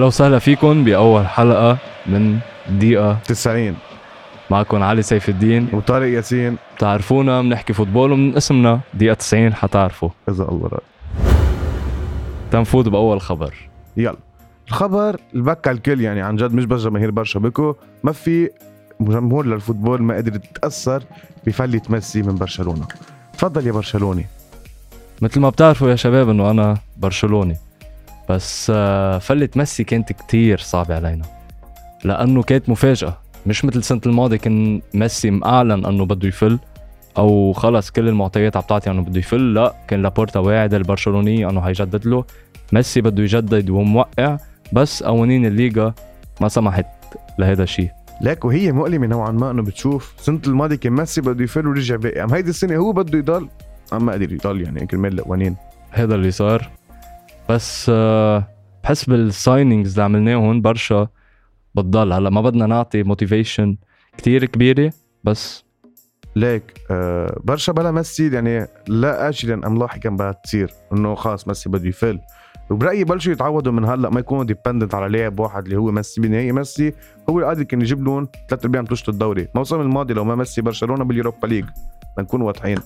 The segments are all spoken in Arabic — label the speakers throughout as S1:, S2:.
S1: أهلا وسهلا فيكم بأول حلقة من دقيقة
S2: 90
S1: معكم علي سيف الدين.
S2: وطارق ياسين.
S1: بتعرفونا بنحكي football ومن اسمنا دقيقة 90 حتعرفوا.
S2: اذا الله راد
S1: تنفوت بأول خبر.
S2: يلا. الخبر اللي بكى الكل يعني عن جد مش بس جماهير برشا بكو ما في جمهور لل football ما قدر يتأثر بفلة ميسي من برشلونة. تفضل يا برشلوني.
S1: مثل ما بتعرفوا يا شباب إنه أنا برشلوني. بس آه، فلة ميسي كانت كتير صعبة علينا لأنه كانت مفاجأة. مش مثل السنة الماضية كان ميسي معلن أنه بده يفل أو خلص كل المعطيات عم تعطي أنه بده يفل لا كان لابورتا واعد البرشلوني أنه هيجدد له. ميسي بده يجدد وموقع بس قوانين الليغا ما سمحت لهذا الشيء.
S2: ليك وهي مؤلمة نوعا ما إنه بتشوف السنة الماضية كان ميسي بده يفل ورجع باقي أم هيدي السنة هو بده يضل؟ عم ما قدر يضل يعني كرمال القوانين
S1: هذا اللي صار. بس آه، بحس بال signings اللي عملناهم برشا بتضل. هلا ما بدنا نعطي motivation كتير كبيرة بس
S2: ليك آه برشا بلا ميسي يعني لا اجلا أم لاحقا بدها تصير. إنه خلص ميسي بده يفل. وبرأيي بلشوا يتعودوا من هلا. ما يكونوا dependent على لاعب واحد اللي هو ميسي. بالنهايه ميسي هو قادر كان يجيب لهم ثلاث ارباع من الدوري. الموسم الماضي لو ما ميسي برشلونة بال Europa League لنكون واضحين.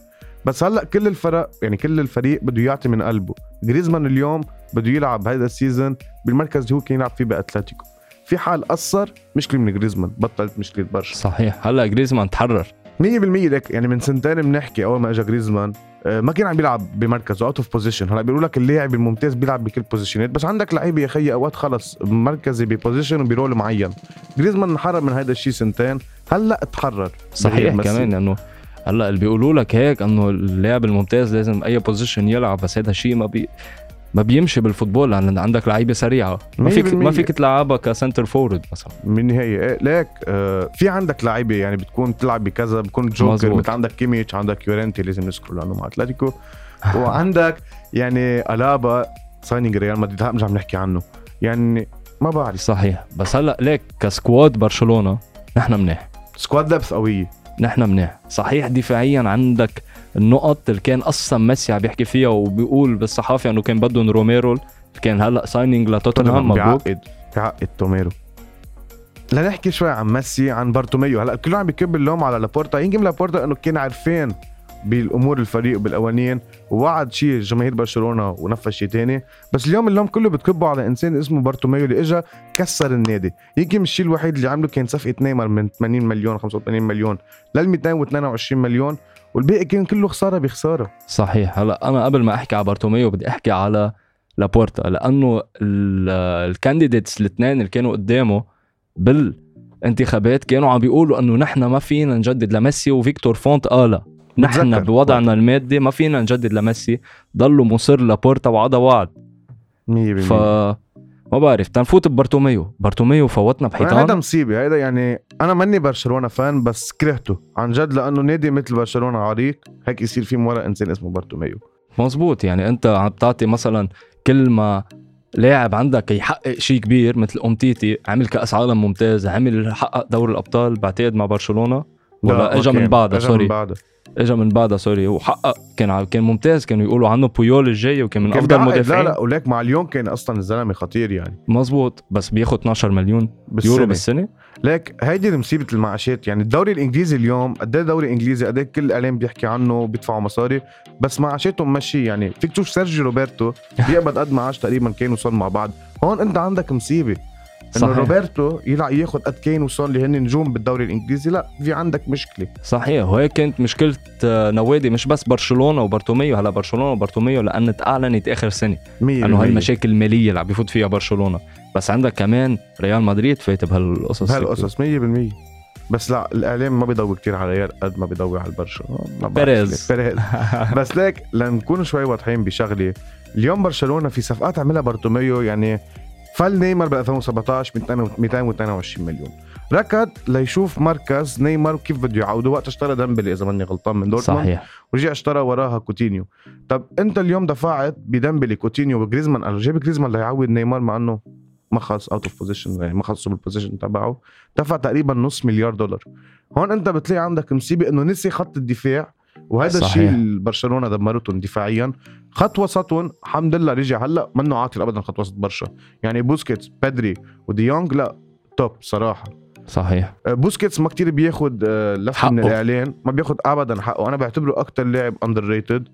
S2: بس هلا كل الفرق يعني كل الفريق بده يعطي من قلبه. جريزمان اليوم بده يلعب هذا ال season بالمركز اللي هو كان يلعب فيه بأتلتيكو. في حال قصر مشكله من جريزمان بطلت مشكله برشا
S1: صحيح. هلا جريزمان تحرر.
S2: 100% لك يعني من سنتين بنحكي أول ما اجى جريزمان آه، ما كان عم بيلعب بمركزه out of position هلا بيقولوا لك اللاعب الممتاز بيلعب بكل position ات بس عندك لعيبة يا خيي أوقات خلص مركزي ب position وب role معين. جريزمان انحرر من هذا الشيء سنتين هلأ تحرر.
S1: صحيح كمان انه هلا اللي بيقولوا لك هيك إنه اللاعب الممتاز لازم أي position يلعب بس هذا الشيء ما بي ما بيمشي بال football لأن عندك لعيبة سريعة. ما فيك ما فيك تلعبها ك center forward مثلا.
S2: من النهايه إيه ليك آه في عندك لعيبة يعني بتكون تلعب بكذا بكون جوكر مثل عندك كيميتش عندك يورينتي لازم نذكره لأنه مع أتلتيكو. وعندك يعني ألابا signing ريال مدريد مش عم نحكي عنه. يعني ما بعرف.
S1: صحيح. بس هلأ ليك ك squad برشلونة نحن منيح.
S2: squad depth قوية.
S1: نحن منيح. صحيح دفاعيا عندك النقط اللي كان أصلا ميسي عم بيحكي فيها وبيقول بالصحافة إنه كان بدهم روميرو كان هلأ signing لتوتنهام
S2: مبروك بيعقد بيعقد روميرو. لنحكي شوي عن ميسي عن بارتوميو. هلأ كله عم بيكب اللوم على لابورتا. يمكن لابورتا إنه كان عارفين بالأمور الفريق وبالقوانين ووعد شيء جماهير برشلونة ونفذ شيء ثاني بس اليوم اللوم كله بتكبه على إنسان اسمه بارتوميو اللي اجى كسر النادي. يمكن الشيء الوحيد اللي عمله كان صفقة نيمار من 80 مليون 85 مليون. لل 222 مليون. والباقي كان كله خسارة بخسارة.
S1: صحيح. هلا أنا قبل ما أحكي على بارتوميو بدي أحكي على لابورتا. لأنه ال candidates الاثنين اللي كانوا قدامه بالانتخابات كانوا عم بيقولوا إنه نحن ما فينا نجدد لميسي وفيكتور فونت قال نحن بوضعنا المادي ما فينا نجدد لميسي. ضلوا مصر لابورتا وعدا وعد.
S2: 100%
S1: ف ما بعرف تنفوت ببارتوميو. بارتوميو فوتنا بحيطان.
S2: هذا مصيبة. هذا يعني أنا ماني برشلونة fan بس كرهته. عن جد لأنه نادي مثل برشلونة عريق. هيك يصير في ورا إنسان اسمه بارتوميو.
S1: مزبوط. يعني أنت عم تعطي مثلا كل ما لاعب عندك يحقق شيء كبير مثل أومتيتي عمل كأس عالم ممتاز عمل حقق دوري الأبطال بعتقد مع برشلونة. ولا اجى من بعدها سوري. اجى من بعدها سوري. وحقق كان كان ممتاز كانوا يقولوا عنه بويول الجاي وكان من أفضل المدافعين
S2: لا لا وليك مع اليوم كان أصلا الزلمة خطير يعني.
S1: مزبوط بس بياخذ 12 مليون بالسنة. يورو بالسنة.
S2: ليك هيدي مصيبة المعاشات. يعني الدوري الإنجليزي اليوم قد إيه الدوري الإنجليزي قد إيه كل الاعلام بيحكي عنه بيدفعوا مصاري بس معاشاتهم ماشي يعني فيك تشوف سيرجيو روبرتو بيقبض قد معاش تقريبا كانوا وصل مع بعض. هون أنت عندك مصيبة. إنه روبرتو يلعب ياخذ قد كين وصون اللي هن نجوم بالدوري الإنجليزي. لا في عندك مشكلة.
S1: صحيح وهيك كانت مشكلة آه، نوادي مش بس برشلونة وبارتوميو هلا برشلونة وبارتوميو لأن اعلنت آخر سنة. إنه هاي المشاكل المالية اللي عم بيفوت فيها برشلونة. بس عندك كمان ريال مدريد فايت بهالقصص.
S2: بهالقصص 100% بس لا الإعلام ما بيضوي كتير على ريال قد ما بيضوي على برشلونة.
S1: بيريز.
S2: بيريز. بس ليك لنكون شوي واضحين بشغلة. اليوم برشلونة في صفقات عملها بارتوميو يعني فل نيمار ب 2017 222 مليون. ركض ليشوف مركز نيمار كيف بده يعوده وقت اشترى ديمبلي إذا ماني غلطان من دورتموند.
S1: صحيح.
S2: ورجع اشترى وراها كوتينيو. طب أنت اليوم دفعت بديمبلي كوتينيو وجريزمان. قال جيب جريزمان ليعوض نيمار مع إنه ما خلص out of position يعني ما خلصوا بال position تبعه. دفع تقريبا نص مليار دولار. هون أنت بتلاقي عندك مصيبة إنه نسي خط الدفاع وهذا. الشيء اللي برشلونه دمرتهم دفاعيا خط وسطهم الحمد لله رجع. هلأ منه عاطل ابدا خط وسط برشا. يعني بوسكيتس بيدري وديونج لا top صراحة.
S1: صحيح.
S2: آه، بوسكيتس ما كتير بياخد آه، لفه من. الإعلان. ما بياخد ابدا حقه. أنا بعتبره أكتر لاعب underrated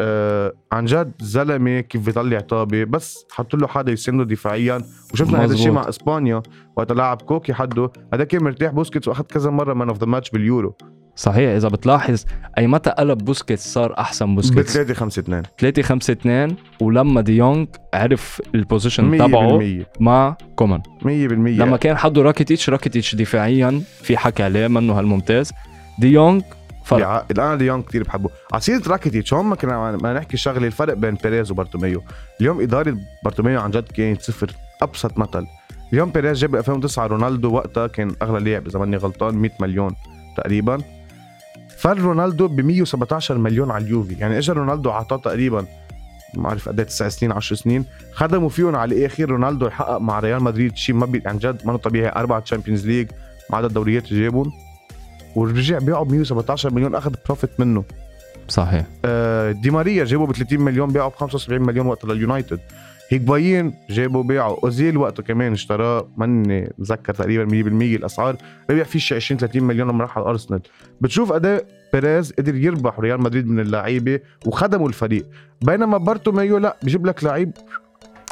S2: آه عن جد زلمة كيف بيطلع طابة. بس حط له حدا يسنده دفاعيا. وشفنا هذا الشيء. مع إسبانيا وقت لعب كوكي حده. هذا كان مرتاح. بوسكيتس واخذ كذا مرة man of the match باليورو.
S1: صحيح إذا بتلاحظ أي متى قلب بوسكيتس صار أحسن
S2: ب
S1: بوسكيتس؟
S2: 3 5 2
S1: 3 5 2 ولما ديونج عرف ال position تبعه
S2: 100%
S1: مع كومان.
S2: 100%
S1: لما كان حده راكيتيتش راكيتيتش دفاعيا في حكي عليه منه هالممتاز. ديونج فرق.
S2: بيعقد أنا ديونج كثير بحبه. على سيرة راكيتيتش هون ما كنا ما نحكي شغلة الفرق بين بيريز وبارتوميو اليوم إدارة بارتوميو عن جد كانت صفر أبسط مثل اليوم بيريز جاب 2009 رونالدو وقتها كان أغلى لاعب إذا ماني غلطان 100 مليون تقريبا. فر رونالدو ب 117 مليون على اليوفي. يعني اجى رونالدو أعطاه تقريبا ما بعرف قد 9 سنين 10 سنين. خدموا فيهم على الآخر رونالدو يحقق مع ريال مدريد شيء ما بي عن جد ما طبيعي. أربعة Champions League مع عدد الدوريات اللي جابهم. ورجع بيعه ب 117 مليون أخذ profit منه.
S1: صحيح.
S2: آه، دي ماريا جابوا ب 30 مليون بيعوا ب 75 مليون وقت لليونايتد. هيجوايين جابوا بيعوا. أوزيل وقته كمان اشتراه ماني مذكر تقريبا 100% الأسعار. ربح فيه شي 20 30 مليون لما راح على الارسنال بتشوف أداء بيريز قدر يربح ريال مدريد من اللعيبة وخدموا الفريق. بينما بارتوميو لا بيجيب لك لعيب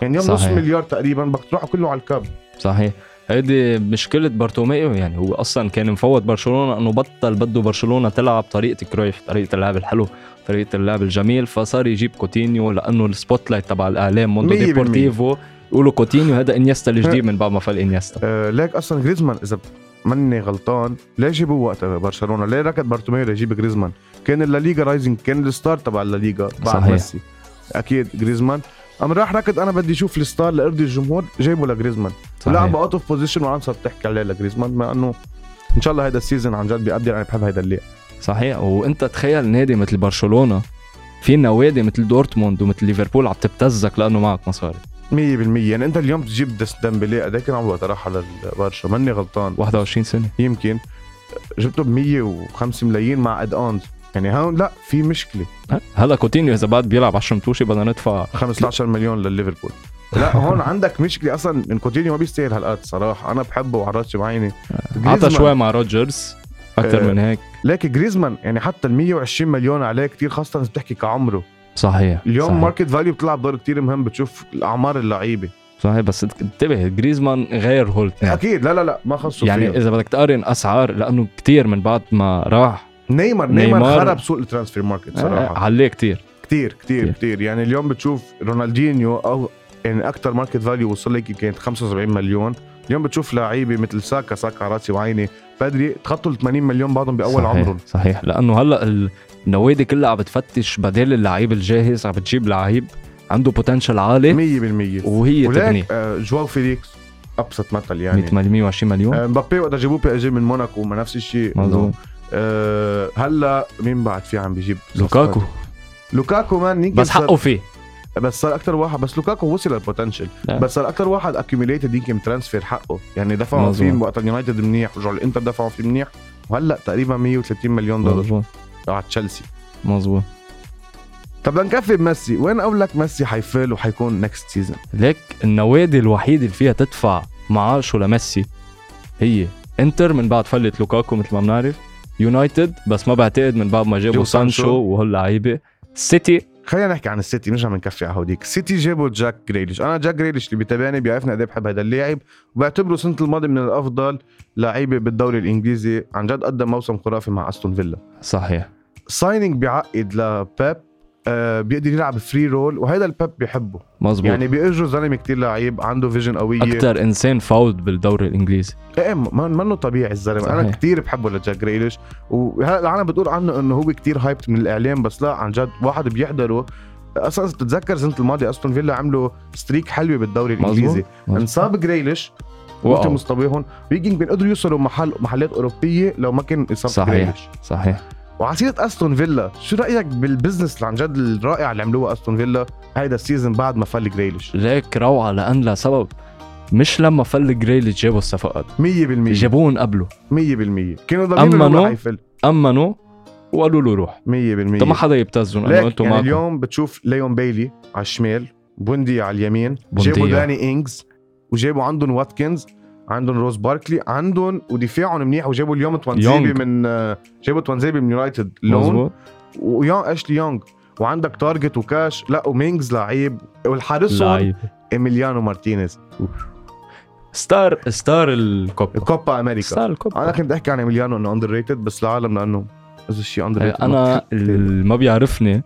S2: يعني يوم نص. مليار تقريبا بدك تروحوا كله على الكاب.
S1: صحيح. هيدي مشكلة بارتوميو يعني هو أصلا كان مفوت برشلونة إنه بطل بده برشلونة تلعب طريقة كرويف طريقة اللعب الحلو طريقة اللعب الجميل فصار يجيب كوتينيو لأنه ال spotlight تبع الإعلام موندو. ديبورتيفو يقولوا كوتينيو هذا إنيستا الجديد من بعد ما فل إنيستا
S2: آه ليك أصلا جريزمان إذا ماني غلطان ليه جابوه وقت برشلونة ليه ركض بارتوميو ليجيب جريزمان كان الليغا rising كان ال star تبع الليغا بعد
S1: صحيح.
S2: ميسي أكيد جريزمان قام راح ركض أنا بدي أشوف ال star لارضي الجمهور جايبه لجريزمان. ولعب out of position والعالم صارت تحكي عليه لجريزمان مع إنه إن شاء الله هذا ال season عن جد بيقدر أنا بحب هذا اللاعب
S1: صحيح. وأنت تخيل نادي مثل برشلونة في نوادي مثل دورتموند ومثل ليفربول عم تبتزك لأنه معك مصاري.
S2: 100% يعني أنت اليوم تجيب ديمبلي قد إيه كان عمره راح على البرشا ماني غلطان.
S1: 21 سنة.
S2: يمكن. جبته ب 105 ملايين مع add ons يعني هون لا في مشكلة.
S1: هلا كوتينيو إذا بعد بيلعب 10 متوشي بدنا ندفع.
S2: 15 مليون لليفربول لا هون عندك مشكلة. أصلا من كوتينيو ما بيستاهل هالقد صراحة. أنا بحبه وعلى رأسي وعيني.
S1: عطى. شوي مع روجرز أكثر
S2: آه،
S1: من هيك.
S2: لكن جريزمان يعني حتى ال 120 مليون عليه كتير خاصة إذا بتحكي كعمره.
S1: صحيح
S2: اليوم
S1: صحيح.
S2: market value بتلعب دور كتير مهم بتشوف الأعمار اللعيبة.
S1: صحيح بس انتبه جريزمان غير هول الاثنين
S2: أكيد. لا لا لا ما خصوا
S1: يعني
S2: يعني
S1: إذا بدك تقارن أسعار لأنه كتير من بعد ما راح
S2: نيمار نيمار
S1: نيمار-
S2: خرب سوق ال transfer market صراحة.
S1: عليه كتير.
S2: كتير كتير
S1: كتير.
S2: كتير. يعني اليوم بتشوف رونالدينيو أو يعني أكثر market value وصل لك كانت 75 مليون. اليوم بتشوف لعيبة مثل ساكا ساكا راسي وعيني. بدري تخطوا ال 80 مليون بعضهم بأول
S1: صحيح.
S2: عمرهم.
S1: صحيح. لأنه هلأ النوادي كلها عم بتفتش بدل اللعيب الجاهز عم بتجيب لعيب عنده potential عالي.
S2: 100%
S1: وهي
S2: وليك آه، جواو فيليكس أبسط مثل يعني.
S1: 100 120 مليون.
S2: آه، مبابي وقت جابوه PSG من موناكو ما نفس الشيء.
S1: مظبوط.
S2: آه هلا مين بعد في عم بيجيب
S1: لوكاكو.
S2: لوكاكو مان
S1: بس حقه فيه.
S2: بس صار أكثر واحد بس لوكاكو وصل لل
S1: potential.
S2: بس صار أكثر واحد accumulated يمكن transfer حقه. يعني دفعوا. فيه وقت اليونايتد منيح رجعوا الإنتر دفعوا فيه منيح. وهلأ تقريبا 130 مليون دولار.
S1: مظبوط.
S2: على تشيلسي.
S1: مظبوط.
S2: طب لنكفي بميسي. وين أقول لك ميسي حيفل وحيكون next season
S1: ليك النوادي الوحيدة اللي فيها تدفع معاشه لميسي هي إنتر من بعد فلت لوكاكو مثل ما بنعرف. يونايتد بس ما بعتقد من بعد ما جابوا سانشو. وهاللعيبه سيتي.
S2: خلينا نحكي عن السيتي مش عم نكفي على هوديك. السيتي جابوا جاك جريليش أنا جاك جريليش اللي بيتابعني بيعرفني قد إيه بحب هذا اللاعب وبعتبره السنة الماضية من الأفضل لعيبة بالدوري الإنجليزي. عن جد قدم موسم خرافي مع أستون فيلا.
S1: صحيح.
S2: signing بيعقد لبيب. بيقدر يلعب free role وهذا البيب بيحبه.
S1: مظبوط.
S2: يعني بيأجره زلمه كتير لعيب عنده vision قوية.
S1: أكثر انسان fouled بالدوري الإنجليزي.
S2: إيه ما منه طبيعي الزلمه
S1: أنا.
S2: كتير بحبه لجاك جريليش وهلا العالم بتقول عنه إنه هو كتير hyped من الإعلام بس لا عن جد واحد بيحضره. أصلا إذا تتذكر السنة الماضية أستون فيلا عملوا streak حلوة بالدوري الإنجليزي.
S1: مظبوط.
S2: انصاب جريليش
S1: واو.
S2: وقت مستواهم ويمكن بيقدروا يوصلوا محل محلات أوروبية لو ما كان إصابة
S1: صحيح.
S2: جريليش
S1: صحيح.
S2: وعلى سيره أستون فيلا شو رأيك بال business اللي عن جد الرائع اللي عملوه أستون فيلا هيدا ال season بعد ما فل جريليش؟ 100%
S1: ليك روعة لأن لسبب مش لما فل جريليش جابوا الصفقات.
S2: 100%
S1: جابوهم قبله.
S2: 100% كانوا ضامنين
S1: أمنوا.
S2: راح يفل.
S1: امنوا وقالوا له روح.
S2: 100%
S1: انت ما حدا يبتزهم انه
S2: ليك
S1: أنتم
S2: يعني
S1: معكم.
S2: اليوم بتشوف ليون بايلي على الشمال بوندي على اليمين
S1: بونديا.
S2: جابوا داني انجز وجابوا عندهم واتكنز. عندهم روس باركلي عندهم ودفاعهم منيح وجابوا اليوم توانزيبي. من جابوا توانزيبي من يونايتد loan.
S1: مزبوط
S2: ويون اشلي يونغ. وعندك تارجت وكاش. لا ومينجز لعيب. والحارسهم
S1: لعيب.
S2: إيميليانو مارتينيز.
S1: star star الكوبا.
S2: كوبا أمريكا.
S1: star الكوبا.
S2: أنا كنت أحكي عن إيميليانو إنه underrated بس العالم لأنه اذا شيء underrated
S1: أنا اللي ما بيعرفني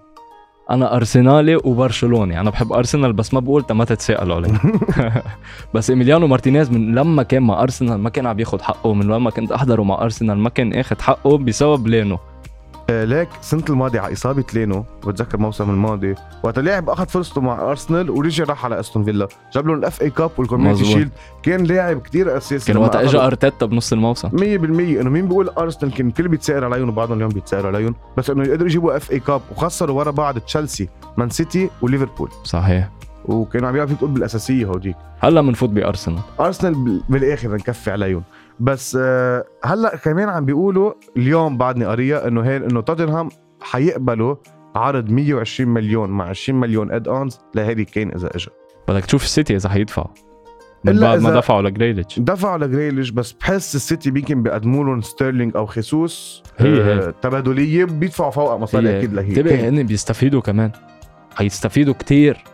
S1: أنا أرسنالي وبرشلوني. أنا بحب أرسنال بس ما بقول ما تتساءلوا علي. بس إيميليانو مارتينيز من لما كان مع أرسنال ما كان عم ياخذ حقه من لما كنت أحضره مع أرسنال ما كان اخذ حقه بسبب لينو.
S2: ليك السنة الماضيه على إصابة لينو بتذكر الموسم الماضي. وقت لعب أخذ فرصته مع أرسنال ورجع راح على أستون فيلا. جاب لهم ال FA Cup وال
S1: Community.
S2: Shield. كان لاعب كتير أساسي
S1: كان وقت اجى أرتيتا بنص الموسم.
S2: 100% إنه مين بيقول أرسنال كان الكل بيتسائل عليهم وبعضهم اليوم بيتسائل عليهم. بس إنه يقدروا يجيبوا FA Cup وخسروا ورا بعض تشيلسي مان سيتي وليفربول.
S1: صحيح.
S2: وكانوا عم يعرفوا تقول بالأساسية هوديك.
S1: هلا بنفوت بأرسنال.
S2: أرسنال بال- بالآخر نكفي عليهم. بس آه، هلا كمان عم بيقولوا اليوم بعدني قاريه إنه هي إنه توتنهام حيقبلوا عرض 120 مليون مع 20 مليون add-ons لهاري كين إذا اجى
S1: بدك تشوف السيتي إذا حيدفعوا من
S2: إلا
S1: بعد ما دفعوا لجريليش.
S2: دفعوا لجريليش بس بحس السيتي يمكن بيقدموا لهم ستيرلينج أو خيسوس
S1: هي
S2: آه،
S1: هي.
S2: تبادلية بيدفعوا فوق مصاري
S1: هي-
S2: أكيد لهي. كين.
S1: هن بيستفيدوا كمان. حيستفيدوا كتير.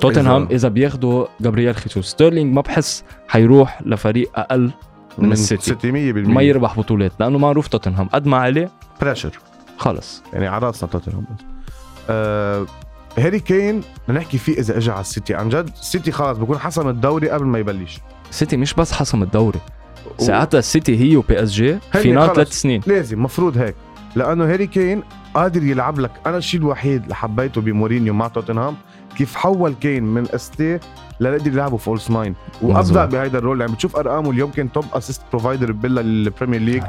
S1: توتنهام اذا بياخدوا جابرييل خيسوس. ستيرلينج ما بحس حيروح لفريق أقل من السيتي.
S2: السيتي 100%
S1: ما يربح بطولات لأنه معروف توتنهام. قد ما عليه
S2: pressure
S1: خلص.
S2: يعني على راسنا توتنهام. آه هاري كين بدنا نحكي فيه إذا اجى على السيتي. عن جد السيتي خلص بكون حسم الدوري قبل ما يبلش.
S1: السيتي مش بس حسم الدوري. ساعتها السيتي هي وبي اس جي
S2: final.
S1: ثلاث سنين.
S2: لازم مفروض هيك. لأنه هاري كين قادر يلعب لك. أنا الشيء الوحيد اللي حبيته بمورينيو مع توتنهام كيف حول كين من ST ليقدر يلعبه false nine
S1: وأبدع.
S2: بهيدا ال role يعني بتشوف أرقامه اليوم كان top assist provider بلا ال Premier
S1: League.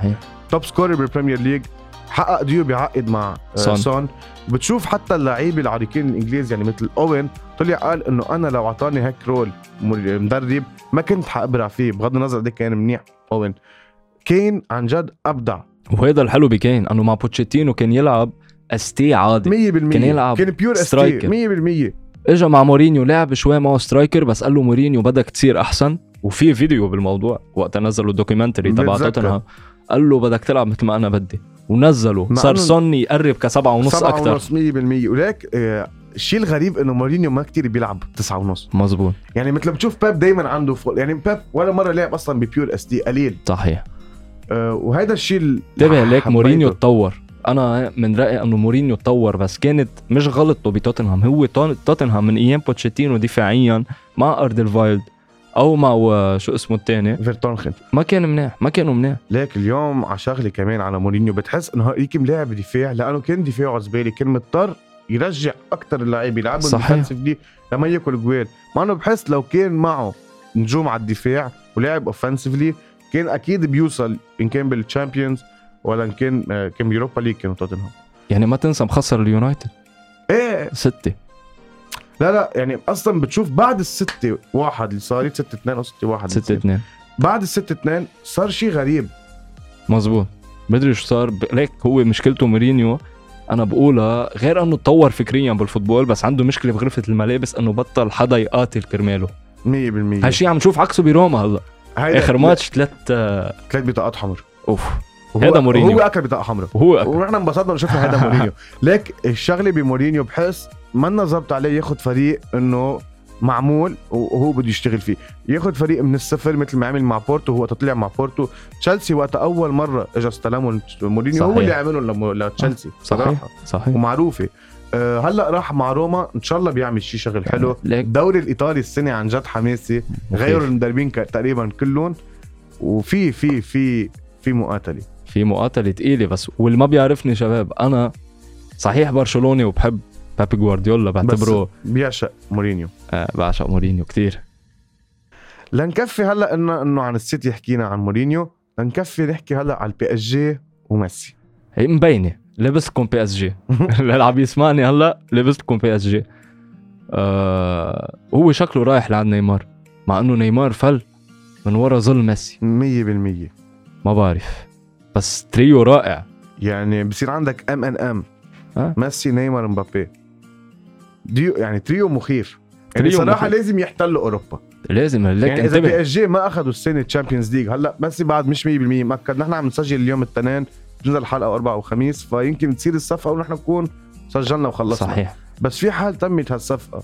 S2: top scorer بال Premier League حقق ديو بعقد مع آه،
S1: سون.
S2: سون بتشوف حتى اللعيبة العريقين الإنجليز يعني مثل اوين طلع قال إنه أنا لو أعطاني هيك role مدرب ما كنت حأبرع فيه بغض النظر قد إيه كان منيح اوين كين عن جد أبدع
S1: وهذا الحلو بكين إنه مع بوتشيتينو كان يلعب ST عادي
S2: 100%
S1: كان يلعب
S2: كان pure ST
S1: striker.
S2: 100%
S1: اجى مع مورينيو لعب شوي معه striker بس قال له مورينيو بدك تصير أحسن. وفي فيديو بالموضوع وقت نزلوا ال documentary
S2: تبع.
S1: توتنهام قال له بدك تلعب مثل ما أنا بدي. ونزله صار سون يقرب كسبعة ونص
S2: سبعة
S1: أكثر
S2: ونص 100% وليك آه، الشيء الغريب إنه مورينيو ما كتير بيلعب تسعة ونص.
S1: مزبوط
S2: يعني مثل بتشوف بيب دايما عنده فوق. يعني بيب ولا مرة لعب أصلا ب pure ST قليل.
S1: صحيح.
S2: آه وهذا الشيء
S1: انتبه ليك. مورينيو تطور أنا من رأيي إنه مورينيو تطور بس كانت مش غلطته بتوتنهام. هو توتنهام من أيام بوتشيتينو دفاعيا مع ألدرفيرلد أو مع و- شو اسمه الثاني
S2: فيرتونخن.
S1: ما كان منيح ما كانوا منيح.
S2: ليك اليوم على شغلة كمان على مورينيو بتحس إنه هيك ملاعب دفاع لأنه كان دفاعه زباله كان مضطر يرجع أكثر اللعيبة يلعبهم
S1: صحيح.
S2: defensively لما ياكل جوال. مع إنه بحس لو كان معه نجوم على الدفاع ولعب offensively كان أكيد بيوصل إن كان بال Champions ولا ان كان كان ب Europa League كانوا توتنهام.
S1: يعني ما تنسى مخسر اليونايتد.
S2: إيه.
S1: ستة.
S2: لا لا يعني أصلا بتشوف بعد الستة واحد اللي صارت ستة اثنين أو ستة واحد.
S1: ستة اثنين.
S2: بعد الستة اثنين صار شيء غريب.
S1: مزبوط بدري شو صار. ليك هو مشكلته مورينيو. أنا بقولها غير إنه تطور فكريا بال football بس عنده مشكلة بغرفه الملابس إنه بطل حدا يقاتل كرماله.
S2: 100%
S1: هالشيء عم نشوف عكسه بروما هلا. آخر ماتش ثلاث آه،
S2: ثلاث بطاقات حمر. أوف.
S1: هيدا مورينيو.
S2: هو أكل بطاقة حمراء.
S1: وهو أكل.
S2: ونحن انبسطنا وشفنا هذا مورينيو. ليك الشغلة بمورينيو بحس منا ظبط عليه ياخذ فريق إنه معمول وهو بده يشتغل فيه. ياخذ فريق من الصفر مثل ما عمل مع بورتو هو تطلع مع بورتو. تشيلسي وقت أول مرة اجى استلمهم مورينيو هو
S1: صحيح.
S2: اللي عملهم لتشيلسي
S1: صحيح
S2: صراحة.
S1: صحيح.
S2: ومعروفة. أه هلأ راح مع روما إن شاء الله بيعمل شيء شغل حلو.
S1: ليك.
S2: الدوري الإيطالي السنة عن جد حماسي. غيروا المدربين تقريبا كلهم. وفي في في في مقاتلة.
S1: في مقاتلة ثقيله بس واللي ما بيعرفني شباب أنا صحيح برشلوني وبحب بيب جوارديولا بعتبره
S2: بيعشق مورينيو.
S1: آه بعشق مورينيو كتير.
S2: لنكفي هلأ انه إنه عن السيتي حكينا عن مورينيو. لنكفي نحكي هلأ على البي اس جي وميسي.
S1: هي مبينة لبستكم بي اس جي اللي عم يسمعني هلأ لبستكم بي اس جي آه هو شكله رايح لعند نيمار مع إنه نيمار فل من ورا ظل ميسي.
S2: 100%
S1: ما بعرف. بس تريو رائع.
S2: يعني بصير عندك ام ان ام. ميسي نيمار مبابي. ديو يعني تريو مخيف يعني
S1: تريو
S2: صراحة
S1: مخيف.
S2: لازم يحتلوا أوروبا.
S1: لازم لك
S2: يعني إذا بي إس جي ما اخذوا السنة Champions League هلأ ميسي بعد مش 100% مأكد. نحن عم نسجل اليوم الاثنين بتنزل الحلقة أربعة وخميس فيمكن تصير الصفقة ونحن نكون سجلنا وخلصنا.
S1: صحيح.
S2: بس في حال تمت هالصفقة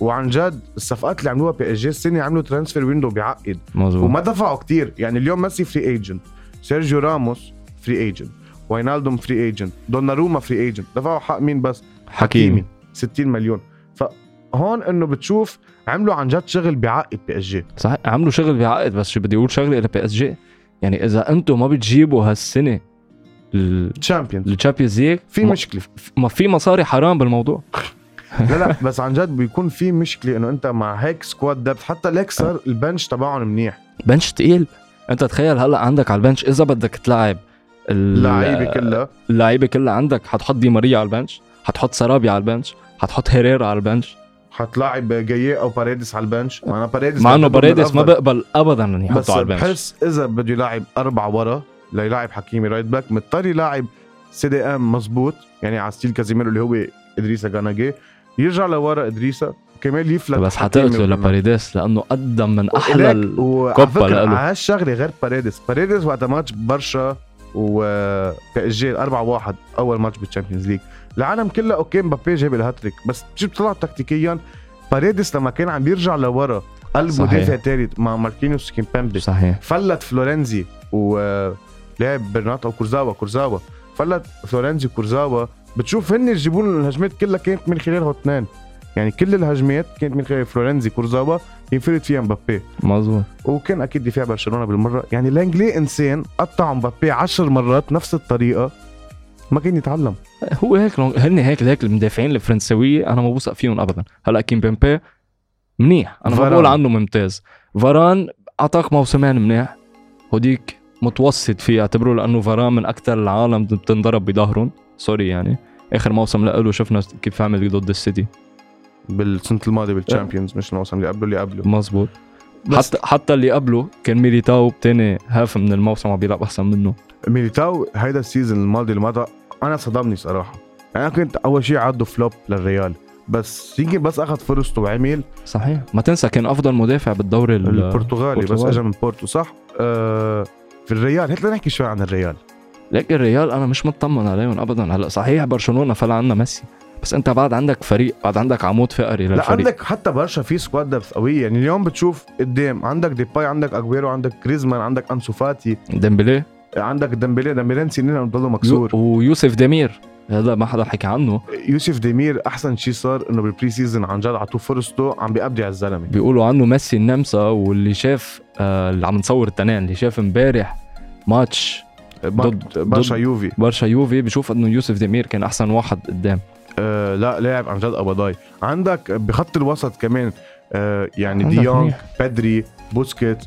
S2: وعن جد الصفقات اللي عملوها بي إس جي السنة عملوا transfer window بيعقد
S1: مظبوط.
S2: وما دفعوا كتير. يعني اليوم ميسي free agent سيرجيو راموس free agent واينالدوم free agent دوناروما free agent دفعوا حق مين بس؟
S1: حكيمي.
S2: 60 مليون. فهون إنه بتشوف عملوا عن جد شغل بعقد بي إس جي.
S1: صحيح عملوا شغل بعقد بس شو بدي أقول شغلة إلى بي إس جي؟ يعني إذا أنتم ما بتجيبوا هالسنة
S2: Champions
S1: ال Champions
S2: League
S1: في
S2: مشكلة.
S1: ما في مصاري حرام بالموضوع.
S2: لا لا بس عن جد بيكون في مشكلة إنه أنت مع هيك squad depth حتى ليكسر ال bench تبعهم منيح.
S1: bench تقيل. انت تخيل هلا عندك على ال bench إذا بدك تلعب ال-
S2: اللعيبه كلها.
S1: اللعيبه كلها عندك حتحط دي ماريا على ال bench حتحط سرابي على ال bench حتحط هيريرا على ال bench.
S2: حتلاعب جاية أو باريدس على ال bench. مع باريدس
S1: مع
S2: إنه
S1: باريدس ما. بقبل ابدا ان
S2: بس
S1: يحطه على ال bench.
S2: بحس إذا بده يلاعب أربعة ورا ليلاعب حكيمي رايت باك مضطر يلاعب سي دي ام مزبوط يعني على ستيل كازيميرو اللي هو إدريسا جاناجي يرجع لورا إدريسا. كمان يفلت
S1: بس
S2: وكمان.
S1: لباريدس لأنه قدم من أحلى
S2: ولك-
S1: ال...
S2: وعلى
S1: كوبا
S2: فكرة
S1: لإله.
S2: على هالشغله غير باريدس باريدس وقت ماتش برشا و جي 4 1 أول ماتش بالتشامبيونز ليج. العالم كلها أوكي مبابي جاب الهاتريك بس بتجي بتطلع تكتيكيا؟ باريديس لما كان عم بيرجع لورا قلب. مدافع ثالث مع ماركينيوس كيمبامبي.
S1: صحيح.
S2: فلت فلورنزي ولعب برناته كورزاوا كورزاوا فلت فلورنزي وكورزاوا. بتشوف هن يجيبوا لهم الهجمات كلها كانت من خلالهم اثنين. يعني كل الهجمات كانت من خلال فلورنزي كورزاوا ينفرد فيها مبابي.
S1: مظبوط.
S2: وكان أكيد دفاع برشلونة بالمرة. يعني لانجلي إنسان قطع مبابي عشر مرات نفس الطريقة ما كان يتعلم.
S1: هو هيك هن هيك هيك المدافعين الفرنسوية أنا ما بوثق فيهم ابدا. هلأ كيمبيمبي؟ منيح. أنا ما. بقول عنه ممتاز. فاران اعطاك موسمين منيح. هوديك متوسط فيه. أعتبره لأنه فاران من أكثر العالم بتنضرب بظهرهم. sorry يعني. آخر موسم له شفنا كيف عمل ضد السيتي.
S2: بالسنة الماضية بال Champions مش الموسم اللي قبله اللي قبله.
S1: مزبوط حتى حتى اللي قبله كان ميليتاو بتاني half من الموسم عم بيلعب أحسن منه.
S2: ميليتاو هيدا ال season الماضي اللي مضى أنا صدمني صراحة. يعني أنا كنت أول شيء عده flop للريال بس يمكن بس أخذ فرصته وعمل.
S1: صحيح. ما تنسى كان أفضل مدافع بالدوري ال-
S2: البرتغالي بس. اجى من بورتو صح؟ آه في الريال. هات لنحكي شوي عن الريال.
S1: ليك الريال أنا مش مطمن عليهم ابدا. هلأ صحيح برشلونة فل عنا ميسي. بس انت بعد عندك فريق بعد عندك عمود فقري
S2: لا
S1: للفريق.
S2: عندك حتى برشا في squad depth قوية. يعني اليوم بتشوف قدام عندك ديباي عندك أجويرو عندك جريزمان عندك أنسو فاتي.
S1: ديمبلي.
S2: عندك ديمبلي ديمبلي سنين بضله مكسور
S1: يو ويوسف دمير هذا ما حدا حكى عنه.
S2: يوسف ديمير أحسن شيء صار إنه بال pre-season عن جد عطوه فرصته عم بيقضي على الزلمة.
S1: بيقولوا عنه ميسي النمسا واللي شاف آه اللي عم نصور التنين اللي شاف امبارح ماتش
S2: ضد برشا يوفي.
S1: برشا يوفي بشوف إنه يوسف دمير كان أحسن واحد قدام.
S2: آه لا لاعب عن جد قبضاي عندك بخط الوسط كمان آه يعني ديونج
S1: منيح.
S2: بيدري بوسكيتس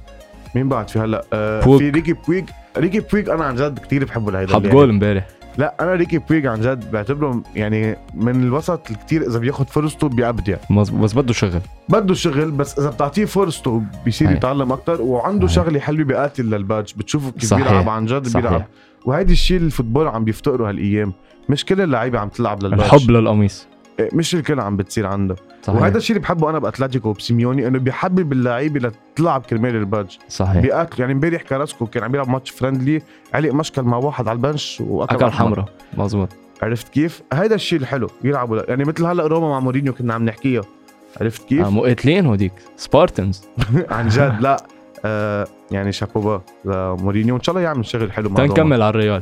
S2: مين بعد في هلأ آه
S1: بوك.
S2: في ريكي بويج ريكي بويج أنا عن جد كثير بحبه لهيدا
S1: حط. جول امبارح
S2: لا أنا ريكي بويج عن جد بعتبره يعني من الوسط الكتير إذا بياخد فرصته بيبدع
S1: بس بده شغل
S2: بده شغل بس إذا بتعطيه فرصته بيصير. يتعلم أكثر وعنده. شغلة حلوة بيقاتل لل badge بتشوفه كيف
S1: صحيح.
S2: بيلعب عن جد
S1: صحيح.
S2: بيلعب وهيدي الشيء اللي ال football عم بيفتقره هالأيام. مش كل اللعيبة عم تلعب لل badge
S1: الحب للقميص.
S2: مش الكل عم بتصير عنده.
S1: صحيح.
S2: وهذا الشيء اللي بحبه أنا بأتلتيكو وبسيميوني إنه بيحبب اللعيبه لتلعب كرمال ال badge
S1: صحيح.
S2: بيقاتلوا يعني امبارح كاراسكو كان عم يلعب ماتش friendly علق مشكل مع واحد على ال
S1: bench
S2: وأكل.
S1: حمراء. مزبوط
S2: عرفت كيف؟ هذا الشيء الحلو. يلعبوا يعني مثل هلأ روما مع مورينيو كنا عم نحكيها عرفت كيف؟
S1: آه مقاتلين هوديك. Spartans.
S2: عن جد. لا. آه يعني شابوبا لمورينيو إن شاء الله يعمل شغل حلو مع
S1: تنكمل على الريال.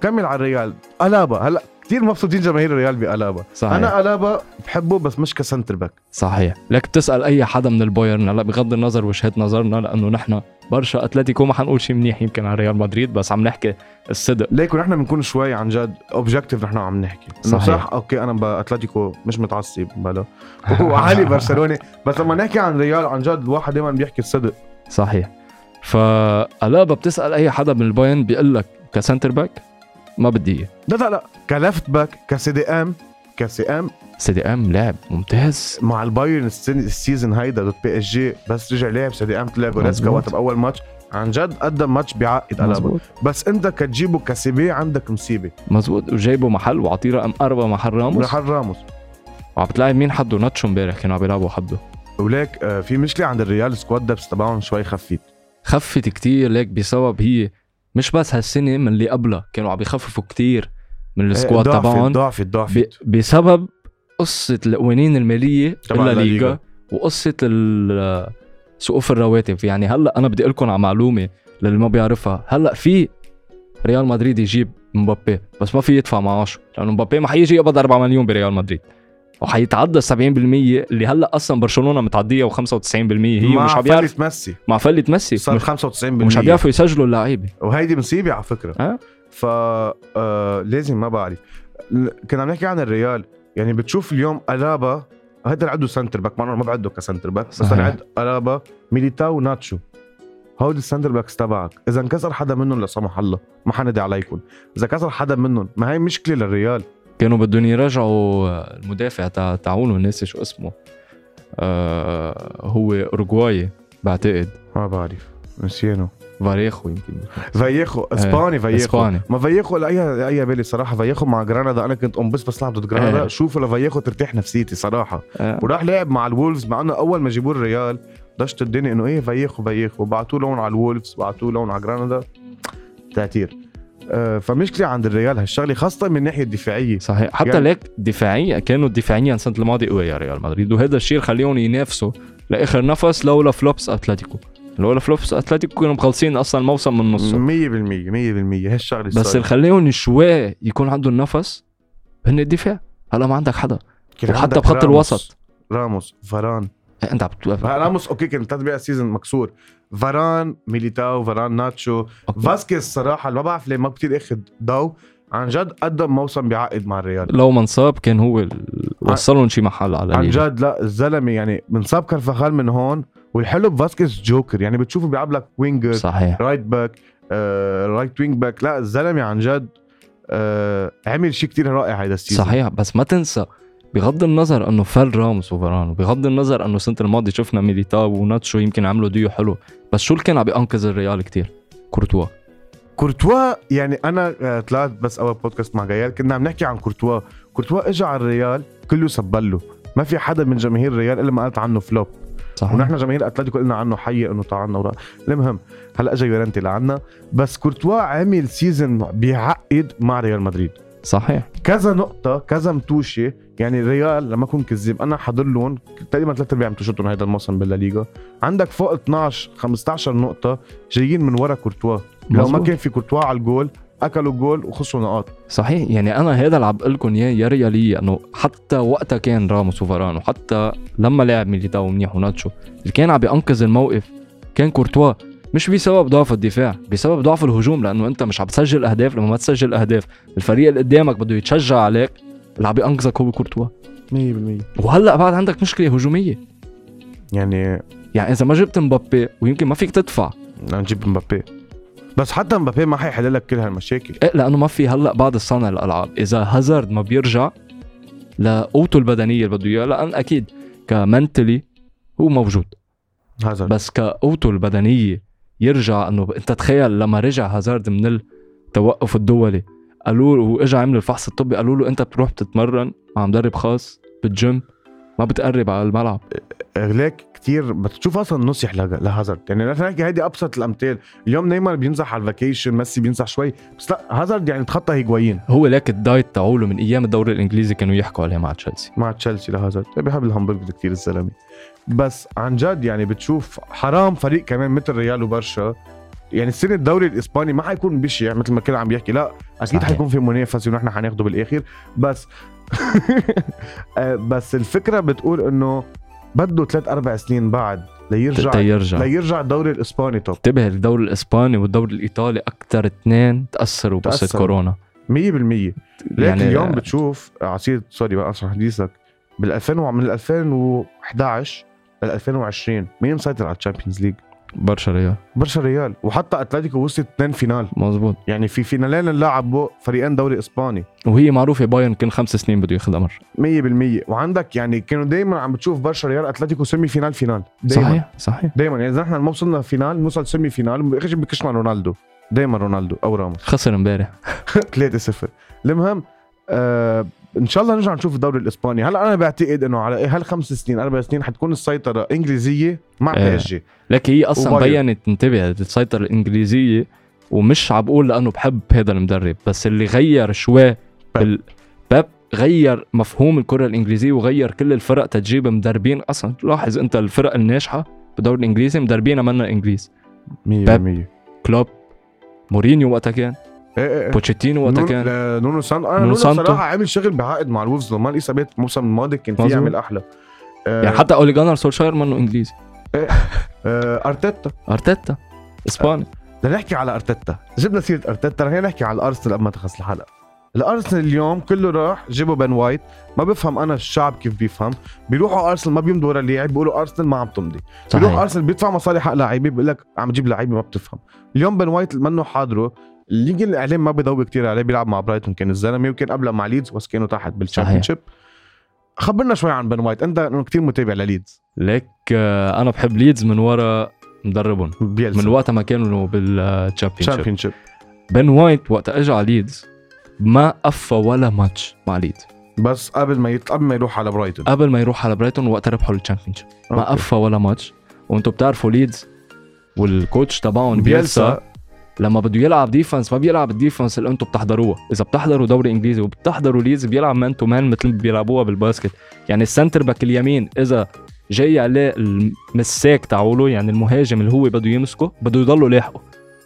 S2: كمل على الريال. ألابا. هلأ كثير مبسوطين جماهير الريال بألابا.
S1: صحيح.
S2: أنا ألابا بحبه بس مش ك centre back.
S1: صحيح. لك بتسأل أي حدا من البايرن. هلأ بغض النظر وجهة نظرنا لأنه نحن برشا أتلتيكو ما حنقول شيء منيح يمكن على ريال مدريد بس عم نحكي الصدق.
S2: ليكو نحن بنكون شوي عن جد objective نحن عم نحكي.
S1: صحيح.
S2: صح أوكي أنا باتلتيكو مش متعصب بلا. وعلي برشلوني. بس لما نحكي عن ريال عن جد الواحد دائما بيحكي الصدق.
S1: صحيح. فالابا بتسأل أي حدا من البايرن بيقول لك ك centre back ما بدي إياه.
S2: لا لا لا. ك left back ك CDM
S1: ك CM CDM لاعب ممتاز.
S2: مع البايرن ال season هيدا ضد بي اس جي بس رجع لعب CDM طلع
S1: جوريتسكا.
S2: وقت بأول ماتش. عن جد قدم ماتش بيعقد قلبه بس انت كتجيبه ك CB عندك مصيبة.
S1: مزبوط وجايبه محل وعطيه رقم أربعة محل راموس.
S2: محل راموس.
S1: وعم بتلاقي مين حده؟ ناتشو امبارح كانوا عم بيلعبوا حده.
S2: وليك آه، في مشكلة عند الريال squad depth تبعهم شوي خفيت
S1: خفت كتير ليك بسبب هي مش بس هالسنة من اللي قبلها كانوا عم بيخففوا كتير من ال squad
S2: ضعفت
S1: تبعهم.
S2: ضعفت ضعفت.
S1: بسبب قصة القوانين المالية
S2: تبع الليغا.
S1: ال- سقوف الرواتب. يعني هلأ أنا بدي أقول لكم على معلومة للي ما بيعرفها. هلأ في ريال مدريد يجيب مبابي بس ما في يدفع معاشه لأنه مبابي ما حيجي يقبض 4 مليون بريال مدريد. وحيتعدى 70% اللي هلا أصلا برشلونة متعدية و95% هي
S2: مع
S1: مش
S2: فلت ميسي.
S1: مع فلة ميسي.
S2: صار
S1: مش,
S2: 95%
S1: مش عم بيعرفوا يسجلوا اللعيبة.
S2: وهيدي مصيبة على فكرة.
S1: أه؟
S2: ف آه لازم ما بعرف. كنا عم نحكي عن الريال. يعني بتشوف اليوم ألابا اللي عنده centre back ما بعده ك centre back
S1: بس.
S2: أنا عند ألابا ميليتاو وناتشو. هودي ال centre backs تبعك. إذا انكسر حدا منهم لا سمح الله ما حندي عليكم. إذا كسر حدا منهم ما هي مشكلة للريال.
S1: كانوا بدهم يرجعوا المدافع تاع تاعونه ناسي شو اسمه آه هو اورجواي بعتقد.
S2: ما بعرف. نسيانه
S1: فاريخو يمكن.
S2: فايخو إسباني فايخو
S1: إسباني.
S2: ما فايخو لاي اي بالي صراحة فايخو مع جرانادا أنا كنت ام بس بس لعب ضد جرانادا
S1: إيه.
S2: شوفوا لفايخو ترتاح نفسيتي صراحة.
S1: آه.
S2: وراح لعب مع الولفز مع إنه أول ما جابوه الريال دشت الدنيا إنه إيه فايخو فايخو بعتوه لون على الولفز بعتوه لون على جرانادا تأثير. آه فمشكلة عند الريال هالشغلة خاصة من الناحية الدفاعية.
S1: صحيح. حتى
S2: يعني-
S1: ليك دفاعيا كانوا دفاعيا السنة الماضيه قوي يا ريال مدريد. وهذا الشيء خليهم ينافسوا لآخر نفس لولا flops أتلتيكو. لولا flops أتلتيكو كانوا مخلصين أصلا الموسم من نصه.
S2: 100% 100% هالشغلة
S1: بس. اللي خليهم شوي يكون عندهم نفس هن الدفاع. هلا ما عندك حدا. وحتى بخط الوسط.
S2: راموس فاران.
S1: أنت عم بتوقف
S2: راموس okay كان ثلاث رباع season مكسور. فاران ميليتاو فاران ناتشو. فاسكيز صراحة ما بعرف ليه ما كتير أخذ ضو عن جد قدم موسم بيعقد مع الريال.
S1: لو ما انصاب كان هو ال- وصلهم شي محل على
S2: عن. جد لا الزلمة يعني بنصاب كرفخال من هون والحلو بفاسكيز جوكر. يعني بتشوفه بيلعب لك winger
S1: صحيح.
S2: right back آه، right wing back لا الزلمة عن جد آه، عمل شيء كتير رائع هيدا ال season
S1: صحيح بس ما تنسى بغض النظر أنه فل راموس وفاران وبغض النظر أنه السنة الماضية شفنا ميليتاو وناتشو يمكن عملوا ديو حلو بس شو اللي كان عم بينقذ الريال كتير؟ كورتوا.
S2: كورتوا يعني أنا آه، طلعت بس أول بودكاست مع جيال كنا عم نحكي عن كورتوا. كورتوا اجى على الريال كله سبله. ما في حدا من جماهير الريال إلا ما قالت عنه flop.
S1: صحيح.
S2: ونحن جماهير أتلتيكو قلنا عنه حي إنه طعنا ورا. المهم هلأ اجى يورنتي لعنا. بس كورتوا عمل season بيعقد مع ريال مدريد.
S1: صحيح.
S2: كذا نقطة كذا متوشة يعني الريال لما أكون كذاب أنا حاضر لهم تقريبا ثلاث أرباع متوشتهم هذا الموسم بالليغا عندك فوق 12 15 نقطة جايين من ورا كورتوا. لو ما. كان في كورتوا على الجول أكلوا الجول وخسروا نقاط.
S1: صحيح يعني أنا هذا اللي عم بقول لكم إياه يا ريالية إنه حتى وقتها كان راموس وفاران وحتى لما لعب ميليتاو منيح وناتشو اللي كان عم بينقذ الموقف كان كورتوا. مش بسبب ضعف الدفاع بسبب ضعف الهجوم لأنه أنت مش عم تسجل أهداف لما ما تسجل أهداف الفريق اللي قدامك بده يتشجع عليك اللي عم بينقذك هو كورتوا.
S2: 100%
S1: وهلأ بعد عندك مشكلة هجومية.
S2: يعني
S1: يعني إذا ما جبت مبابي ويمكن ما فيك تدفع.
S2: بدنا نجيب مبابي. بس حتى مبابي ما حيحل لك كل هالمشاكل.
S1: إيه لأنه ما في هلأ بعد الصانع الألعاب. إذا هازارد ما بيرجع لقوته البدنية اللي بده إياها لأن أكيد كمنتلي هو موجود.
S2: هذا
S1: بس كقوته البدنية يرجع إنه أنت تخيل لما رجع هازارد من التوقف الدولي قالوا له واجى عمل الفحص الطبي قالوا له أنت بتروح بتتمرن مع مدرب خاص بالجيم؟ ما بتقرب على الملعب.
S2: ليك كتير بتشوف أصلا نصح له- لهازارد يعني نحكي هيدي أبسط الأمثال. اليوم نيمار بينزح على ال vacation ميسي بينزح شوي بس لا هازارد يعني تخطى هيجوايين.
S1: هو ليك ال diet تاعوله من أيام الدوري الإنجليزي كانوا يحكوا عليه مع تشيلسي.
S2: مع تشيلسي لهازارد. بيحب الهمبرجر كثير الزلمة. بس عن جد يعني بتشوف حرام فريق كمان مثل ريال وبرشا. يعني السنة الدوري الإسباني ما حيكون بشع مثل ما كان عم بيحكي. لا
S1: أكيد.
S2: حيكون في منافسه ونحن حناخده بالآخر. بس آه، بس الفكرة بتقول إنه بده ثلاث أربع سنين بعد ليرجع
S1: تيرجع.
S2: ليرجع الدوري الإسباني top
S1: انتبه الدوري الإسباني والدوري الإيطالي أكثر اثنين تأثروا بقصه. كورونا
S2: 100% ليك يعني اليوم بتشوف عصير sorry بقى أشرح حديثك. بال 2000 و- من 2011 ل 2020 مين مسيطر على ال Champions League؟
S1: برشا ريال.
S2: برشا ريال. وحتى أتلتيكو وصلت اثنين final.
S1: مزبوط
S2: يعني في فينالين لعبوا فريقين دوري إسباني.
S1: وهي معروفة بايرن كل خمس سنين بده ياخذها مرة.
S2: 100% وعندك يعني كانوا دائما عم بتشوف برشا ريال أتلتيكو semi final final. دايما.
S1: صحيح صحيح.
S2: دائما يعني إذا نحن ما وصلنا final نوصل semi final. باخر شيء بكشنا رونالدو. دائما رونالدو أو راموس.
S1: خسر امبارح.
S2: 3-0 المهم آه إن شاء الله نرجع نشوف الدوري الإسباني. هلأ أنا بعتقد إنه على هالخمس سنين أربع سنين حتكون السيطرة إنجليزية مع PSG
S1: لك هي أصلا
S2: وبايرن.
S1: بينت انتبه السيطرة الإنجليزية ومش عم بقول لأنه بحب هذا المدرب بس اللي غير شوي بال... بيب غير مفهوم الكرة الإنجليزية وغير كل الفرق تجيب مدربين. أصلا لاحظ أنت الفرق الناجحة بالدوري الإنجليزي مدربينها منا إنجليز.
S2: 100%
S1: كلوب مورينيو وقتها كان.
S2: إيه إيه.
S1: بوتشيتينو وقتها كان.
S2: نونو سان أنا
S1: نونو
S2: نونو
S1: سانتو.
S2: صراحة عامل شغل بعقد مع الولفز لما الاصابات الموسم الماضي كان فيه. يعمل أحلى. آه
S1: يعني حتى أولي جانر سولشاير منه إنجليزي.
S2: آه أرتيتا.
S1: أرتيتا؟ إسباني.
S2: بدنا نحكي على أرتيتا. جبنا سيرة أرتيتا رح نحكي على الأرسنال قبل ما تخلص الحلقة. الأرسنال اليوم كله راح جابوا بن وايت. ما بفهم أنا الشعب كيف بيفهم. بيروحوا أرسنال ما بيمضوا ورا اللاعب بيقولوا أرسنال ما عم تمضي. بيروح أرسنال بيدفع مصاري حق لعيبة بيقول لك عم تجيب لعيبة ما بتفهم. اليوم بن وايت منه حاضره. ليك الإعلام ما بيضوي كتير عليه بيلعب مع برايتون كان الزلمة وكان قبلها مع ليدز بس كانوا تحت بال Championship خبرنا شوي عن بن وايت. أنت إنه كثير متابع لليدز.
S1: ليك آه، أنا بحب ليدز من ورا مدربهم.
S2: بيلسا
S1: من وقتها ما كانوا بال
S2: Champion Championship
S1: بن وايت وقت اجى على ليدز ما قفى ولا ماتش مع ليدز.
S2: بس قبل ما يطلع قبل ما يروح على برايتون.
S1: قبل ما يروح على برايتون وقت ربحوا ال Championship
S2: ما.
S1: قفى ولا ماتش. وأنتم بتعرفوا ليدز وال coach تبعهم
S2: بيلسا
S1: لما بده يلعب defense ما بيلعب ال defense اللي أنتم بتحضروها إذا بتحضروا دوري إنجليزي وبتحضروا ليدز بيلعب man to man مثل ما بيلعبوها بال basket. يعني ال center back اليمين إذا جاي عليه المساك تاعوله يعني المهاجم اللي هو بده يمسكه بده يضله لاحقه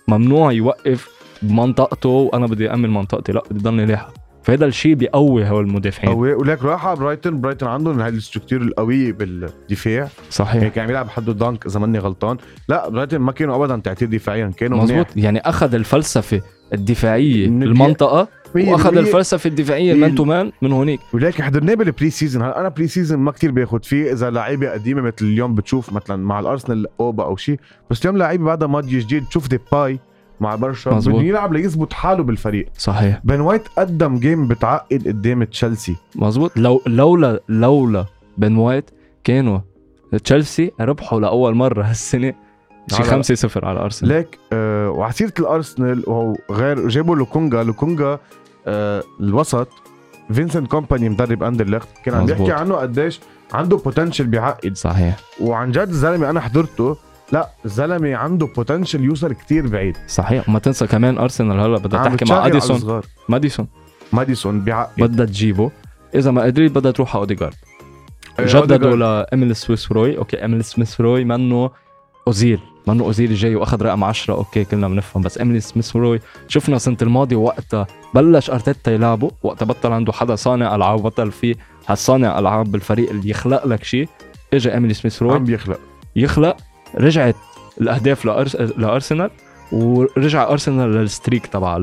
S1: ممنوع يوقف بمنطقته وأنا بدي امن منطقتي لا بدي ضلني لاحق فهذا الشيء بيقوي هول المدافعين.
S2: قوي. ولك راح على برايتون. برايتون عندهم هاي ال structure القوية بالدفاع. يعني
S1: صحيح.
S2: كان عم يلعب حده دانك إذا ماني غلطان. لا برايتون ما كانوا ابدا تعتير دفاعيا كانوا
S1: مزبوط
S2: منيح
S1: يعني أخذ الفلسفة الدفاعية
S2: من
S1: بالمنطقة
S2: مية وأخذ.
S1: الفلسفة الدفاعية
S2: ال
S1: man to man من هونيك.
S2: ولكن حضرناه بال pre-season هلا أنا pre-season ما كتير باخذ فيه. إذا لعيبة قديمة مثل اليوم بتشوف مثلا مع الأرسنال اوبا أو شيء. بس اليوم لعيبة بعدها ماضي جديد تشوف ديباي. مع برشا. بده يلعب ليثبت حاله بالفريق.
S1: صحيح.
S2: بن وايت قدم game بتعقد قدام تشيلسي.
S1: مزبوط لو لولا لولا بن وايت كانوا تشيلسي ربحوا لأول مرة هالسنة شي
S2: على-
S1: 5 0 على أرسنال.
S2: ليك آه وعلى سيره الأرسنال وهو غير جابوا لوكونجا. لوكونجا آه الوسط فينسنت كومباني مدرب اندرلخت كان عم. بيحكي عنه قديش عنده potential بيعقد.
S1: صحيح.
S2: وعن جد الزلمه أنا حضرته لا الزلمه عنده potential يوصل كتير بعيد.
S1: صحيح. وما تنسى كمان ارسنال هلا بدها تحكي مع
S2: ماديسون.
S1: ماديسون
S2: ماديسون بيعقد.
S1: بدها تجيبه. إذا ما قدرت بدها تروح على اوديجارد جددوا. لاميل سميث روي. okay اميل سميث روي منه أوزيل. منه أوزيل جاي وأخذ رقم 10 okay كلنا بنفهم. بس اميل سميث روي شفنا السنة الماضيه وقتها بلش أرتيتا يلعبه. وقتها بطل عنده حدا صانع ألعاب بطل في هالصانع ألعاب بالفريق اللي يخلق لك شيء. اجى اميل سميث روي.
S2: عم بيخلق
S1: يخلق. رجعت الأهداف. لأرسنال ورجع أرسنال لل streak تبع.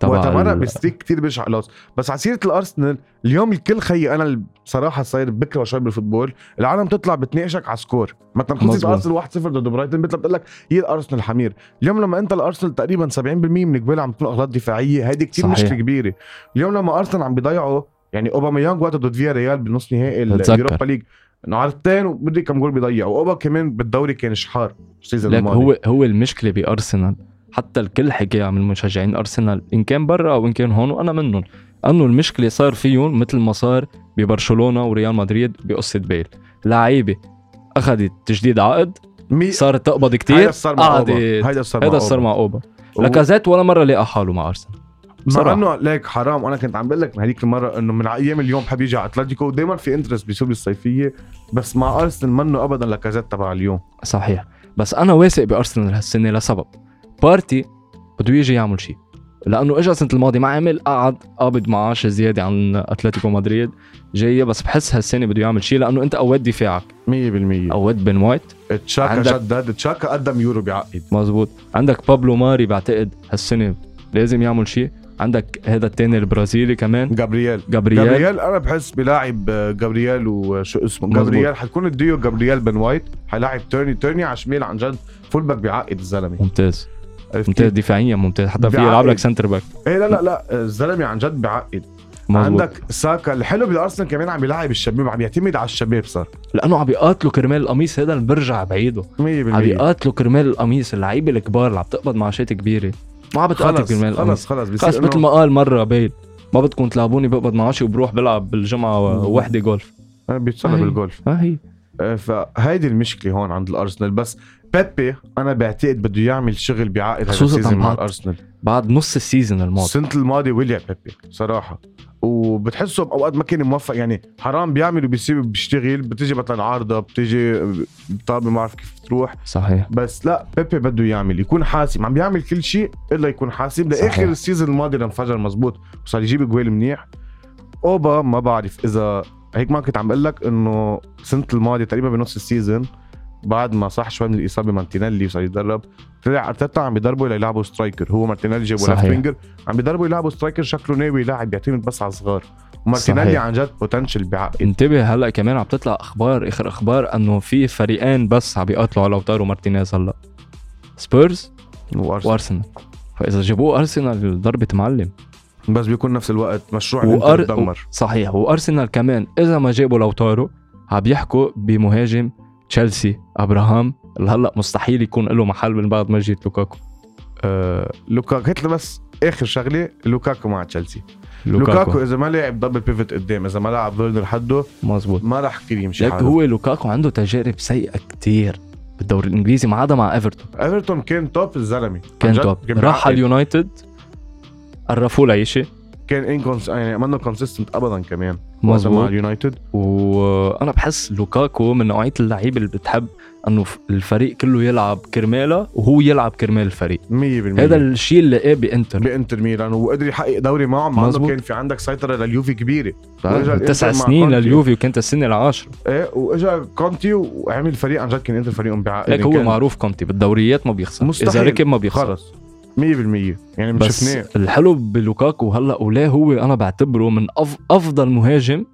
S1: تبع
S2: وتمرق
S1: ال-
S2: بستيك كتير بيرجع خلاص بس على سيرة الأرسنال اليوم الكل خيي أنا بصراحة صاير بكره شوي بال football العالم تطلع بتناقشك على score مثلا خلصت. ارسنال 1-0 ضد برايتون بتطلع بتقول لك هي الأرسنال حمير اليوم لما أنت الأرسنال تقريبا 70% من قبالها عم تكون أغلاط دفاعية هيدي
S1: صحيح.
S2: مشكلة كبيرة اليوم لما أرسنال عم بيضيعوا يعني أوباميانج وقتها ضد فيا ريال بنص نهائي. اليوروبا ليج انه عرضتين وبدري كم جول بيضيع. واوبا كمان بالدوري كان شحار ال
S1: season
S2: الماضي.
S1: هو هو المشكلة بأرسنال. حتى الكل حكى من مشجعين أرسنال. إن كان برا أو إن كان هون وأنا منهم. أنه المشكلة صار فيهم مثل ما صار ببرشلونة وريال مدريد بقصة بيل. لعيبة أخذت تجديد عقد
S2: مي...
S1: صارت تقبض
S2: هيدا
S1: كتير
S2: صار مع أوبا.
S1: قعدت
S2: هيدا صار مع أوبا.
S1: لاكازيت ولا مرة لقى حاله مع أرسنال.
S2: مع. إنه ليك حرام. أنا كنت عم بقول لك من هذيك المرة إنه من أيام اليوم بحب يجي على اتلتيكو ودائما في interest بيصير الصيفيه بس مع أرسنال منه ابدا لاكازيت تبع اليوم.
S1: صحيح. بس أنا واثق بأرسنال هالسنة لسبب. بارتي بده يجي يعمل شيء. لأنه اجى السنة الماضية ما عمل قعد قابض معاش زيادة عن اتلتيكو مدريد. جاية بس بحس هالسنة بده يعمل شيء لأنه أنت قويت دفاعك.
S2: 100%
S1: قويت بن وايت.
S2: تشاكا
S1: عندك-
S2: جدد تشاكا قدم يورو بعقد.
S1: مزبوط عندك بابلو ماري بعتقد هالسنة لازم يعمل شيء. عندك هذا التاني البرازيلي كمان؟
S2: جابرييل.
S1: جابرييل.
S2: جابرييل أنا بحس بلاعب آه، جابرييل وشو اسمه؟
S1: مظبوط.
S2: جابرييل. حتكون الديو جابرييل بن وايت حيلاعب تيرني تيرني على شمال عن جد full back بيعقد الزلمة.
S1: ممتاز. ممتاز؟ دفاعيا ممتاز. حتى في. يلعب لك center back
S2: إيه لا لا لا. الزلمة عن جد بيعقد
S1: مظبوط.
S2: عندك ساكا. الحلو بالأرسنال كمان عم بيلاعب الشباب عم يعتمد على الشباب صار. 100%
S1: لأنه عم بيقاتلوا كرمال القميص. هذا اللي برجع بعيده. عم بيقاتلوا كرمال القميص. اللعيبة الكبار اللي عم تقبض معاشات كبيرة. ما عم بتقاتل كرمال
S2: خلص خلص
S1: خلص مثل ما قال مرة بيل ما بدكم تلعبوني بقبض معاشي وبروح بلعب
S2: بالجمعة.
S1: وحده جولف
S2: أنا بيتصلى. بالجولف
S1: ها هي.
S2: آه، فهيدي المشكلة هون عند الأرسنال. بس بيبي أنا بعتقد بده يعمل شغل بعقد هذا
S1: ال
S2: season مع
S1: بعد-
S2: الأرسنال.
S1: بعد نص ال season الماضي.
S2: السنة الماضية ولع بيبي صراحة. وبتحسه بأوقات ما كان موفق. يعني حرام بيعمل وبيسيب بيشتغل بتيجي مثلا عارضة بتيجي طابه ما بعرف كيف تروح.
S1: صحيح.
S2: بس لا بيبي بده يعمل يكون حاسم عم بيعمل كل شيء إلا يكون حاسم لآخر.
S1: ال
S2: season الماضي لما انفجر مزبوط وصار يجيب جوال منيح أوبا ما بعرف إذا هيك ما كنت عم بقول لك إنه سنة الماضي تقريبا بنص ال season بعد ما صح شوي من الإصابة مارتينيلي وصار يتدرب طلع ارتيتا عم بيدربوا ليلعبوا striker. هو مارتينيلي جابوا
S1: left.
S2: winger عم بيدربوا يلعبوا striker شكله ناوي لاعب بيعتمد بس على الصغار. ومارتينيلي
S1: صحيح.
S2: عن جد potential بعقد
S1: انتبه هلأ كمان عم تطلع أخبار آخر أخبار إنه في فريقين بس عم بيقاتلوا على لوتارو مارتينيز هلأ. سبيرز
S2: وأرسنال.
S1: وأرسنال. فإذا جابوه أرسنال ضربة معلم.
S2: بس بيكون نفس الوقت مشروع
S1: وأر...
S2: دمر
S1: صحيح. وأرسنال كمان إذا ما جابوا لوتارو عم يحكوا بمهاجم تشيلسي أبراهام اللي هلا مستحيل يكون له محل من بعد ما جيت لوكاكو.
S2: آه لوكاكو هات بس آخر شغلة لوكاكو مع تشيلسي. لوكاكو,
S1: لوكاكو,
S2: إذا ما لعب double pivot قدام إذا ما لعب فيرنر حده
S1: مزبوط
S2: ما راح كثير يمشي
S1: لك هو لوكاكو عنده تجارب سيئة كتير بالدوري الإنجليزي ما عدا مع ايفرتون
S2: ايفرتون كان top الزلمة.
S1: كان
S2: top
S1: راح. على اليونايتد قرفوه لعيشه
S2: كان incons يعني منه consistent ابدا كمان. وقتها مع اليونايتد.
S1: وأنا بحس لوكاكو من نوعية اللعيبة اللي بتحب إنه الفريق كله يلعب كرماله وهو يلعب كرمال الفريق.
S2: 100%
S1: هذا الشيء اللي لقاه بإنتر.
S2: بإنتر ميلان. وقدر يحقق دوري معهم مع
S1: إنه.
S2: كان في عندك سيطرة لليوفي كبيرة.
S1: تسع سنين. لليوفي وكانت السنة العاشرة.
S2: إيه وإجا كونتي وعمل فريق عن جد كان إنتر فريقهم بعقد
S1: لك هو
S2: كان
S1: معروف كونتي بالدوريات ما بيخسر.
S2: مستحيل.
S1: اذا ركب ما بيخسر.
S2: خلص. 100% يعني
S1: بس
S2: شفناه.
S1: الحلو بلوكاكو هلأ وليه هو أنا بعتبره من أف أفضل مهاجم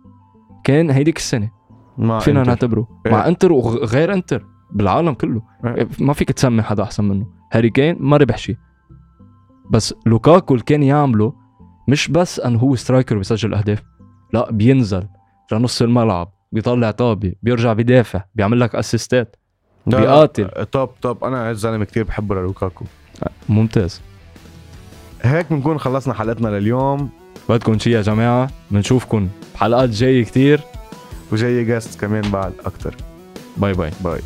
S1: كان هيديك
S2: السنة.
S1: فينا
S2: إنتر.
S1: نعتبره.
S2: إيه.
S1: مع انتر وغير إنتر. بالعالم كله.
S2: إيه.
S1: ما فيك تسمي حدا أحسن منه. هاري كين ما ربح شيء بس لوكاكو اللي كان يعمله مش بس إنه هو striker بيسجل أهداف. لا بينزل لنص الملعب بيطلع طابة بيرجع بيدافع بيعمل لك
S2: assist ات
S1: بيقاتل.
S2: top top أنا الزلمة كثير بحبه للوكاكو.
S1: ممتاز.
S2: هيك بنكون خلصنا حلقتنا لليوم.
S1: بدكم شي يا جماعة؟ بنشوفكم بحلقات جاية كتير.
S2: وجاي guest كمان بعد
S1: أكثر Bye-bye.
S2: Bye.